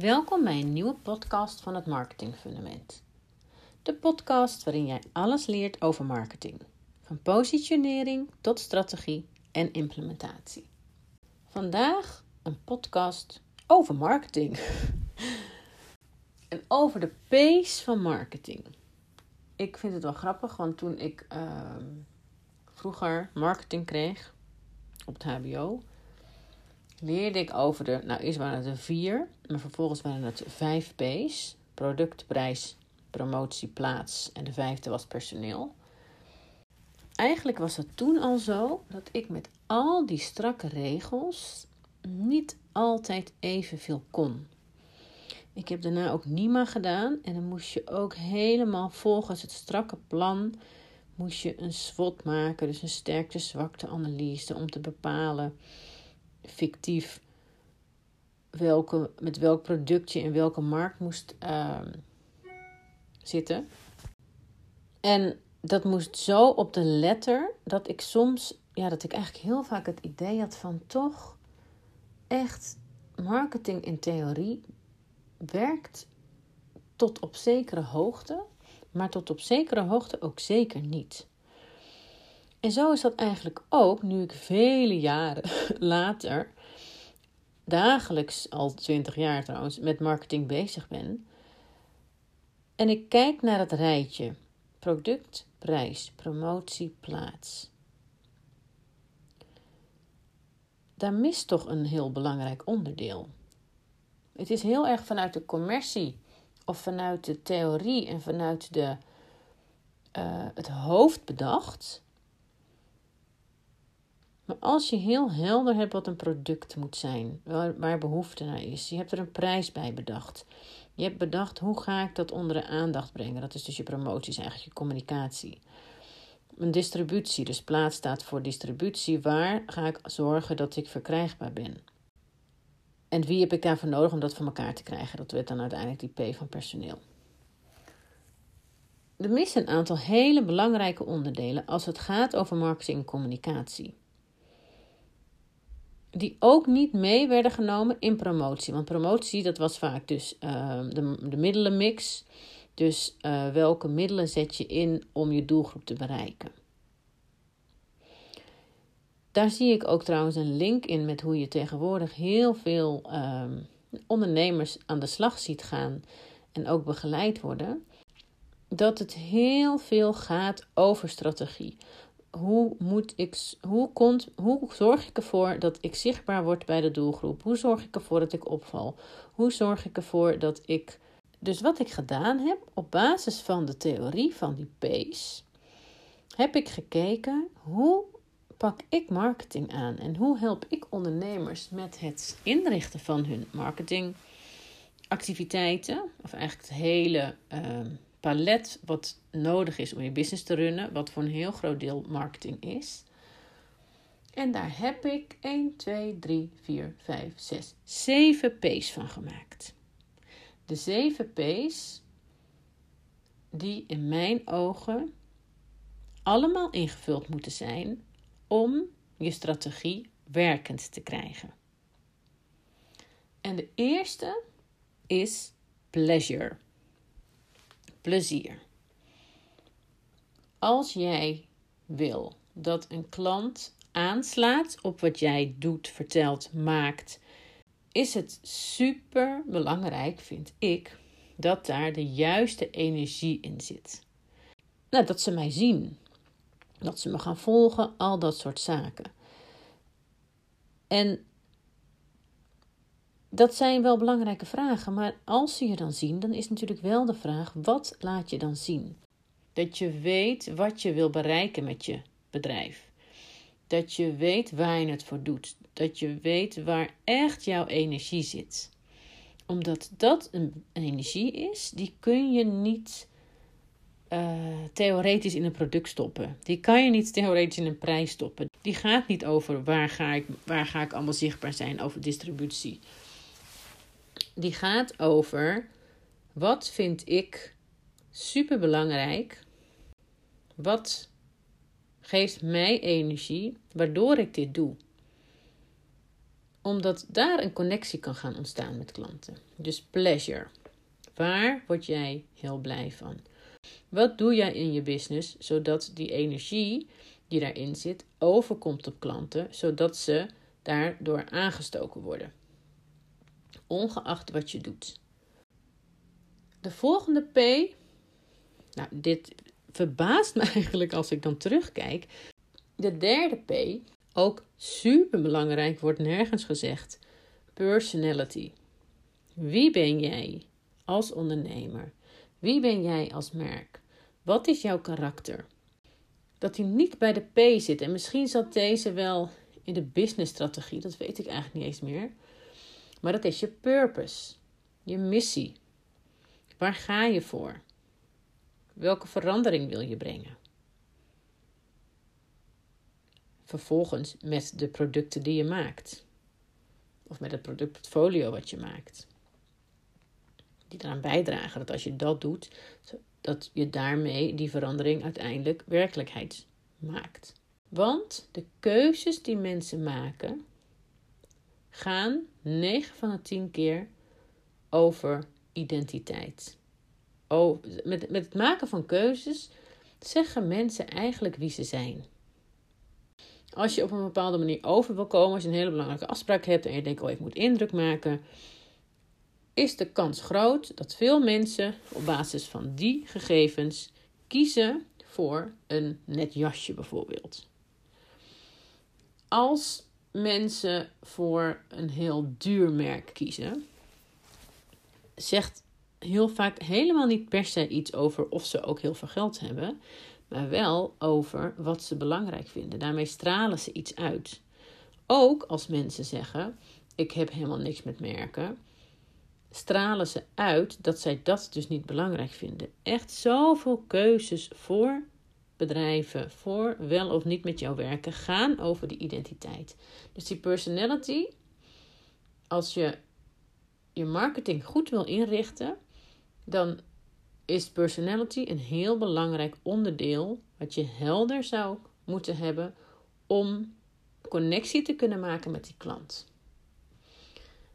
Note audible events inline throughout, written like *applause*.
Welkom bij een nieuwe podcast van het Marketing Fundament. De podcast waarin jij alles leert over marketing, van positionering tot strategie en implementatie. Vandaag een podcast over marketing. *laughs* en over de pace van marketing. Ik vind het wel grappig, want toen ik ehm, vroeger marketing kreeg op het HBO, leerde ik over de, nou eerst waren het er vier, maar vervolgens waren het vijf P's. Product, prijs, promotie, plaats en de vijfde was personeel. Eigenlijk was het toen al zo dat ik met al die strakke regels niet altijd evenveel kon. Ik heb daarna ook NIMA gedaan en dan moest je ook helemaal volgens het strakke plan moest je een SWOT maken, dus een sterkte-zwakte analyse om te bepalen fictief welke, met welk product je in welke markt moest ehm, zitten. En dat moest zo op de letter dat ik soms, ja, dat ik eigenlijk heel vaak het idee had van toch echt marketing in theorie werkt tot op zekere hoogte, maar tot op zekere hoogte ook zeker niet. En zo is dat eigenlijk ook nu ik vele jaren *laughs* later, dagelijks al twintig jaar trouwens, met marketing bezig ben. En ik kijk naar het rijtje: product, prijs, promotie, plaats. Daar mist toch een heel belangrijk onderdeel. Het is heel erg vanuit de commercie of vanuit de theorie en vanuit de, uh, het hoofd bedacht. Maar als je heel helder hebt wat een product moet zijn, waar, waar behoefte naar is, je hebt er een prijs bij bedacht. Je hebt bedacht hoe ga ik dat onder de aandacht brengen. Dat is dus je promotie, is eigenlijk je communicatie. Een distributie, dus plaats staat voor distributie. Waar ga ik zorgen dat ik verkrijgbaar ben? En wie heb ik daarvoor nodig om dat voor elkaar te krijgen? Dat werd dan uiteindelijk die P van personeel. Er missen een aantal hele belangrijke onderdelen als het gaat over marketing en communicatie die ook niet mee werden genomen in promotie. Want promotie, dat was vaak dus uh, de, de middelenmix. Dus uh, welke middelen zet je in om je doelgroep te bereiken. Daar zie ik ook trouwens een link in met hoe je tegenwoordig heel veel uh, ondernemers aan de slag ziet gaan en ook begeleid worden. Dat het heel veel gaat over strategie hoe, moet ik, hoe, komt, hoe zorg ik ervoor dat ik zichtbaar word bij de doelgroep? Hoe zorg ik ervoor dat ik opval? Hoe zorg ik ervoor dat ik. Dus wat ik gedaan heb op basis van de theorie van die P's, heb ik gekeken hoe pak ik marketing aan en hoe help ik ondernemers met het inrichten van hun marketingactiviteiten, of eigenlijk het hele. Uh, palet wat nodig is om je business te runnen, wat voor een heel groot deel marketing is. En daar heb ik 1, 2, 3, 4, 5, 6, 7 P's van gemaakt. De 7 P's die in mijn ogen allemaal ingevuld moeten zijn om je strategie werkend te krijgen. En de eerste is pleasure plezier. Als jij wil dat een klant aanslaat op wat jij doet, vertelt, maakt, is het super belangrijk, vind ik, dat daar de juiste energie in zit. Nou, dat ze mij zien, dat ze me gaan volgen, al dat soort zaken. En dat zijn wel belangrijke vragen, maar als ze je dan zien, dan is natuurlijk wel de vraag: wat laat je dan zien? Dat je weet wat je wil bereiken met je bedrijf. Dat je weet waar je het voor doet. Dat je weet waar echt jouw energie zit. Omdat dat een, energie is, die kun je niet uh, theoretisch in een product stoppen. Die kan je niet theoretisch in een prijs stoppen. Die gaat niet over waar ga ik, waar ga ik allemaal zichtbaar zijn over distributie die gaat over wat vind ik super belangrijk? Wat geeft mij energie waardoor ik dit doe? Omdat daar een connectie kan gaan ontstaan met klanten. Dus pleasure. Waar word jij heel blij van? Wat doe jij in je business zodat die energie die daarin zit overkomt op klanten, zodat ze daardoor aangestoken worden? Ongeacht wat je doet. De volgende P. Nou, dit verbaast me *laughs* eigenlijk als ik dan terugkijk. De derde P, ook super belangrijk, wordt nergens gezegd. Personality. Wie ben jij als ondernemer? Wie ben jij als merk? Wat is jouw karakter? Dat hij niet bij de P zit. En misschien zat deze wel in de businessstrategie, dat weet ik eigenlijk niet eens meer. Maar dat is je purpose, je missie. Waar ga je voor? Welke verandering wil je brengen? Vervolgens met de producten die je maakt. Of met het productportfolio wat je maakt. Die eraan bijdragen dat als je dat doet, dat je daarmee die verandering uiteindelijk werkelijkheid maakt. Want de keuzes die mensen maken, gaan 9 van de 10 keer over identiteit. Oh, met, met het maken van keuzes zeggen mensen eigenlijk wie ze zijn. Als je op een bepaalde manier over wil komen, als je een hele belangrijke afspraak hebt en je denkt, oh ik moet indruk maken, is de kans groot dat veel mensen op basis van die gegevens kiezen voor een net jasje bijvoorbeeld. Als mensen voor een heel duur merk kiezen, zegt heel vaak helemaal niet per se iets over of ze ook heel veel geld hebben, maar wel over wat ze belangrijk vinden. Daarmee stralen ze iets uit. Ook als mensen zeggen: Ik heb helemaal niks met merken, stralen ze uit dat zij dat dus niet belangrijk vinden. Echt zoveel keuzes voor bedrijven, voor wel of niet met jou werken, gaan over die identiteit. Dus die personality, als je je marketing goed wil inrichten, dan is personality een heel belangrijk onderdeel wat je helder zou moeten hebben om connectie te kunnen maken met die klant.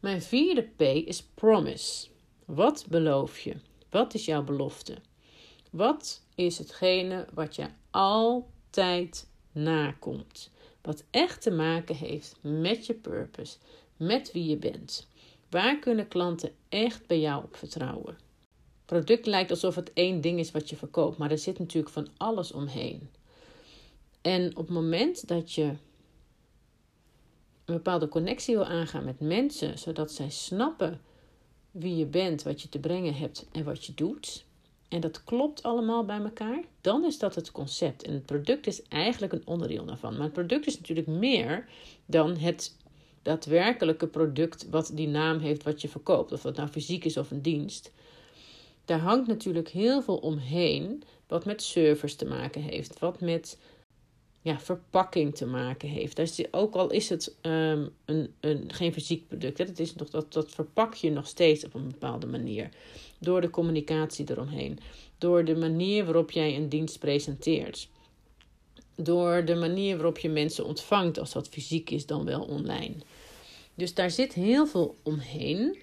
Mijn vierde P is promise. Wat beloof je? Wat is jouw belofte? Wat is hetgene wat je altijd nakomt? Wat echt te maken heeft met je purpose, met wie je bent. Waar kunnen klanten echt bij jou op vertrouwen? product lijkt alsof het één ding is wat je verkoopt, maar er zit natuurlijk van alles omheen. En op het moment dat je een bepaalde connectie wil aangaan met mensen, zodat zij snappen wie je bent, wat je te brengen hebt en wat je doet, en dat klopt allemaal bij elkaar, dan is dat het concept. En het product is eigenlijk een onderdeel daarvan. Maar het product is natuurlijk meer dan het daadwerkelijke product wat die naam heeft wat je verkoopt. Of dat nou fysiek is of een dienst daar hangt natuurlijk heel veel omheen, wat met servers te maken heeft, wat met ja, verpakking te maken heeft. Dus ook al is het um, een, een, geen fysiek product, hè, dat, is nog, dat, dat verpak je nog steeds op een bepaalde manier. Door de communicatie eromheen, door de manier waarop jij een dienst presenteert. Door de manier waarop je mensen ontvangt, als dat fysiek is dan wel online. Dus daar zit heel veel omheen.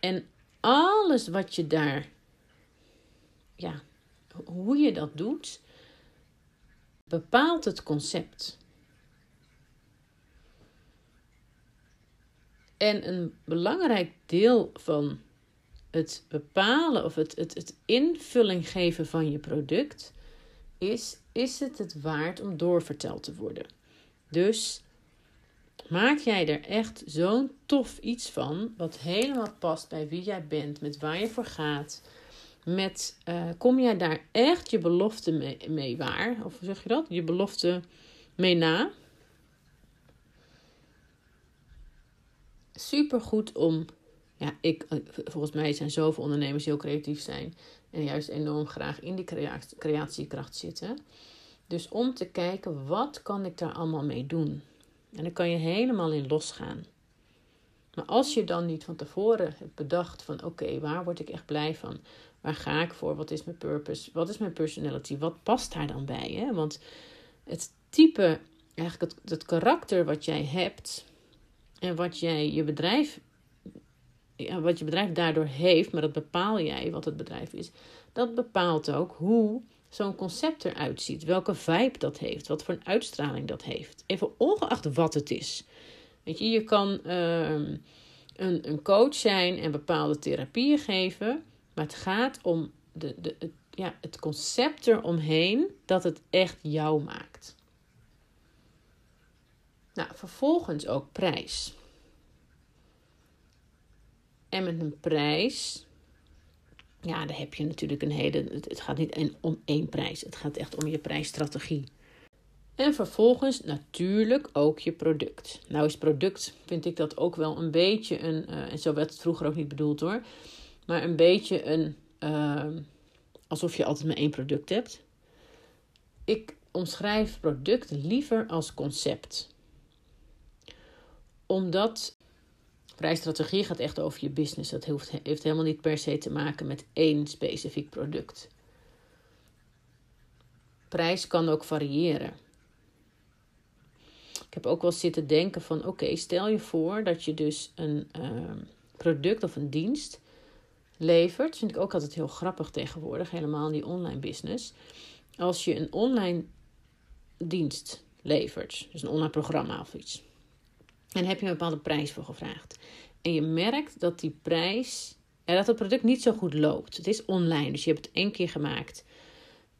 En alles wat je daar ja, hoe je dat doet, bepaalt het concept. En een belangrijk deel van het bepalen of het, het, het invulling geven van je product is: is het het waard om doorverteld te worden? Dus maak jij er echt zo'n tof iets van, wat helemaal past bij wie jij bent, met waar je voor gaat, met, uh, kom jij daar echt je belofte mee, mee waar? Of hoe zeg je dat? Je belofte mee na. Super goed om, ja, ik, eh, volgens mij zijn zoveel ondernemers die heel creatief zijn en juist enorm graag in die creatiekracht zitten. Dus om te kijken, wat kan ik daar allemaal mee doen? En dan kan je helemaal in losgaan. Maar als je dan niet van tevoren hebt bedacht van oké, waar word ik echt blij van? Waar ga ik voor? Wat is mijn purpose? Wat is mijn personality? Wat past daar dan bij? Hè? Want het type, eigenlijk het, het karakter wat jij hebt, en wat jij je bedrijf, wat je bedrijf daardoor heeft, maar dat bepaal jij wat het bedrijf is, dat bepaalt ook hoe zo'n concept eruit ziet, welke vibe dat heeft, wat voor een uitstraling dat heeft. Even ongeacht wat het is. Weet je, je kan ehm, een, een coach zijn en bepaalde therapieën geven, maar het gaat om de, de, het, ja, het concept eromheen dat het echt jou maakt. Nou, vervolgens ook prijs. En met een prijs, ja, daar heb je natuurlijk een hele. Het gaat niet om één prijs, het gaat echt om je prijsstrategie. En vervolgens natuurlijk ook je product. Nou is product, vind ik dat ook wel een beetje een, uh, en zo werd het vroeger ook niet bedoeld hoor, maar een beetje een, uh, alsof je altijd maar één product hebt. Ik omschrijf product liever als concept. Omdat prijsstrategie gaat echt over je business. Dat heeft helemaal niet per se te maken met één specifiek product. Prijs kan ook variëren. Ik heb ook wel zitten denken van oké, stel je voor dat je dus een uh, product of een dienst levert. Vind ik ook altijd heel grappig tegenwoordig, helemaal in die online business. Als je een online dienst levert, dus een online programma of iets. En heb je een bepaalde prijs voor gevraagd. En je merkt dat die prijs, en dat het product niet zo goed loopt. Het is online, dus je hebt het één keer gemaakt.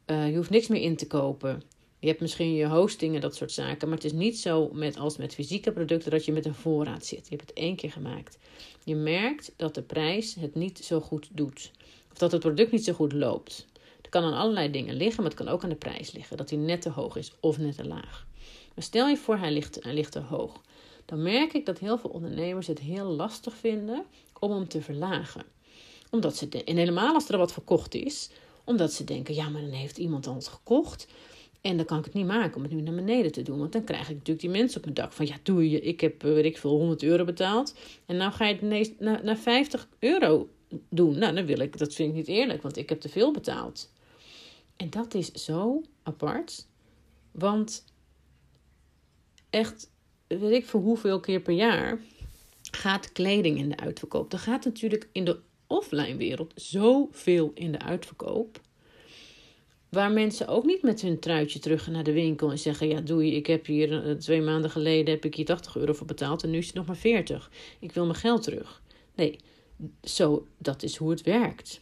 Uh, je hoeft niks meer in te kopen. Je hebt misschien je hosting en dat soort zaken. Maar het is niet zo met, als met fysieke producten dat je met een voorraad zit. Je hebt het één keer gemaakt. Je merkt dat de prijs het niet zo goed doet. Of dat het product niet zo goed loopt. Het kan aan allerlei dingen liggen, maar het kan ook aan de prijs liggen. Dat hij net te hoog is of net te laag. Maar stel je voor, hij ligt, hij ligt te hoog. Dan merk ik dat heel veel ondernemers het heel lastig vinden om hem te verlagen. Omdat ze, en helemaal als er wat verkocht is, omdat ze denken, ja, maar dan heeft iemand al gekocht. En dan kan ik het niet maken om het nu naar beneden te doen. Want dan krijg ik natuurlijk die mensen op mijn dak van ja, doe je. Ik heb, eh, weet ik veel, 100 euro betaald. En nou ga je het ineens naar, naar 50 euro doen. Nou, dan wil ik, dat vind ik niet eerlijk, want ik heb te veel betaald. En dat is zo apart. Want echt, weet ik voor hoeveel keer per jaar gaat kleding in de uitverkoop. Er gaat natuurlijk in de offline wereld zoveel in de uitverkoop. Waar mensen ook niet met hun truitje terug naar de winkel en zeggen: Ja, doei, ik heb hier eh, twee maanden geleden heb ik hier 80 euro voor betaald en nu is het nog maar 40. Ik wil mijn geld terug. Nee, zo, dat is hoe het werkt.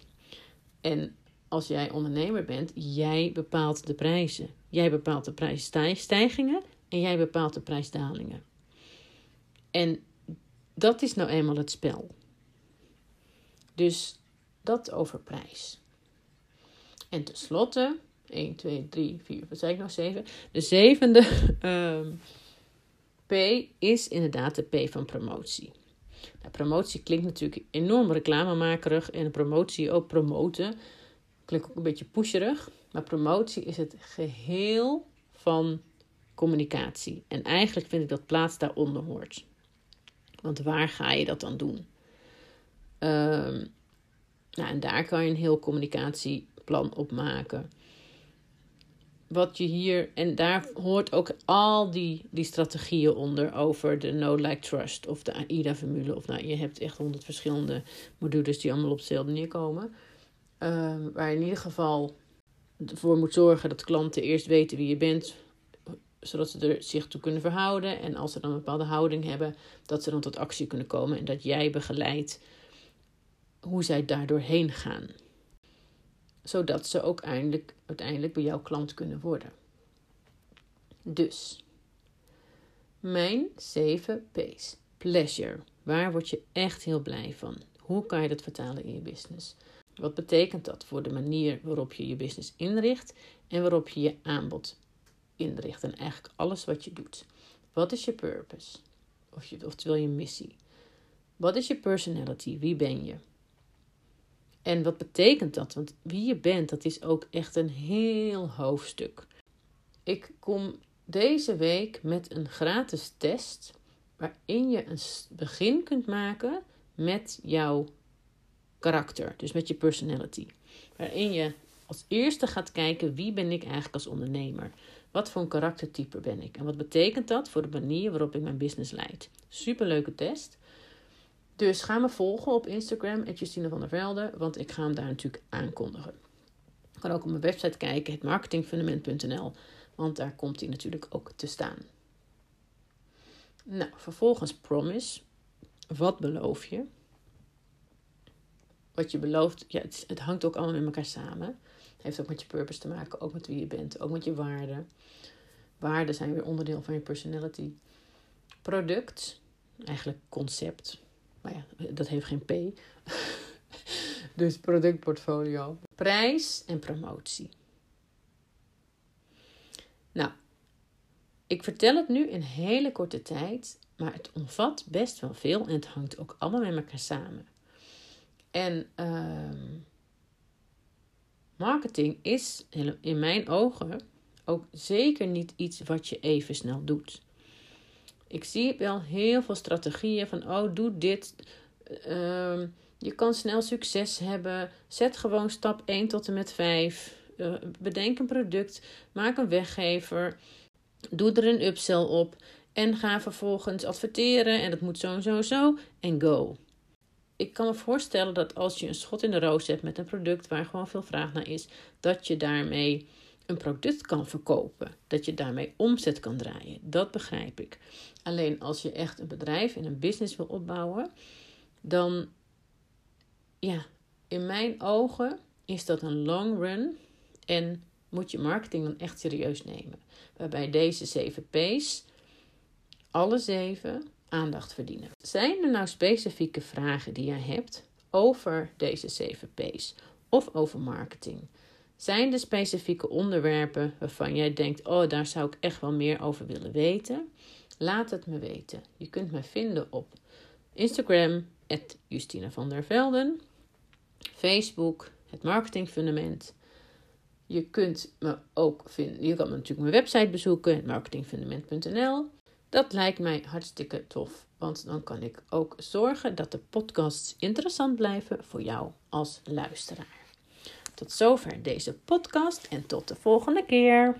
En als jij ondernemer bent, jij bepaalt de prijzen. Jij bepaalt de prijsstijgingen en jij bepaalt de prijsdalingen. En dat is nou eenmaal het spel. Dus dat over prijs. En tenslotte, 1, 2, 3, 4, wat zei ik nog? 7. De zevende um, *laughs* P is inderdaad de P van promotie. Nou, promotie klinkt natuurlijk enorm reclamemakerig en promotie ook promoten klinkt ook een beetje pusherig. Maar promotie is het geheel van communicatie. En eigenlijk vind ik dat plaats daaronder hoort. Want waar ga je dat dan doen? Um, nou, en daar kan je een heel communicatie plan opmaken. Wat je hier, en daar hoort ook al die, die strategieën onder over de No Like Trust of de AIDA-formule. Of nou, je hebt echt honderd verschillende modules die allemaal op hetzelfde neerkomen. Uh, waar je in ieder geval ervoor moet zorgen dat klanten eerst weten wie je bent, zodat ze er zich toe kunnen verhouden. En als ze dan een bepaalde houding hebben, dat ze dan tot actie kunnen komen en dat jij begeleidt hoe zij daar doorheen gaan zodat ze ook eindelijk, uiteindelijk bij jouw klant kunnen worden. Dus, mijn 7 P's. Pleasure. Waar word je echt heel blij van? Hoe kan je dat vertalen in je business? Wat betekent dat voor de manier waarop je je business inricht en waarop je je aanbod inricht en eigenlijk alles wat je doet? Wat is je purpose? Of je, oftewel je missie? Wat is je personality? Wie ben je? En wat betekent dat? Want wie je bent, dat is ook echt een heel hoofdstuk. Ik kom deze week met een gratis test waarin je een begin kunt maken met jouw karakter, dus met je personality. Waarin je als eerste gaat kijken wie ben ik eigenlijk als ondernemer? Wat voor een karaktertype ben ik? En wat betekent dat voor de manier waarop ik mijn business leid? Superleuke test. Dus ga me volgen op Instagram, Justine van der Velde, want ik ga hem daar natuurlijk aankondigen. Je kan ook op mijn website kijken, het marketingfundament.nl, want daar komt hij natuurlijk ook te staan. Nou, vervolgens promise. Wat beloof je? Wat je belooft, ja, het, het hangt ook allemaal met elkaar samen. Heeft ook met je purpose te maken, ook met wie je bent, ook met je waarden. Waarden zijn weer onderdeel van je personality. Product, eigenlijk concept. Maar ja, dat heeft geen P. *laughs* dus productportfolio. Prijs en promotie. Nou, ik vertel het nu in hele korte tijd, maar het omvat best wel veel en het hangt ook allemaal met elkaar samen. En uh, marketing is in mijn ogen ook zeker niet iets wat je even snel doet. Ik zie wel heel veel strategieën van, oh, doe dit. Uh, je kan snel succes hebben. Zet gewoon stap 1 tot en met 5. Uh, bedenk een product. Maak een weggever. Doe er een upsell op. En ga vervolgens adverteren. En dat moet zo en zo en zo. En go. Ik kan me voorstellen dat als je een schot in de roos hebt met een product waar gewoon veel vraag naar is, dat je daarmee een product kan verkopen. Dat je daarmee omzet kan draaien. Dat begrijp ik. Alleen als je echt een bedrijf en een business wil opbouwen, dan ja, in mijn ogen is dat een long run en moet je marketing dan echt serieus nemen. Waarbij deze zeven P's, alle zeven, aandacht verdienen. Zijn er nou specifieke vragen die jij hebt over deze zeven P's of over marketing? Zijn er specifieke onderwerpen waarvan jij denkt: oh, daar zou ik echt wel meer over willen weten? Laat het me weten. Je kunt me vinden op Instagram, Justina van der Velden, Facebook, het Marketing Fundament. Je kunt me ook vinden, je kan natuurlijk mijn website bezoeken, marketingfundament.nl. Dat lijkt mij hartstikke tof, want dan kan ik ook zorgen dat de podcasts interessant blijven voor jou als luisteraar. Tot zover deze podcast en tot de volgende keer.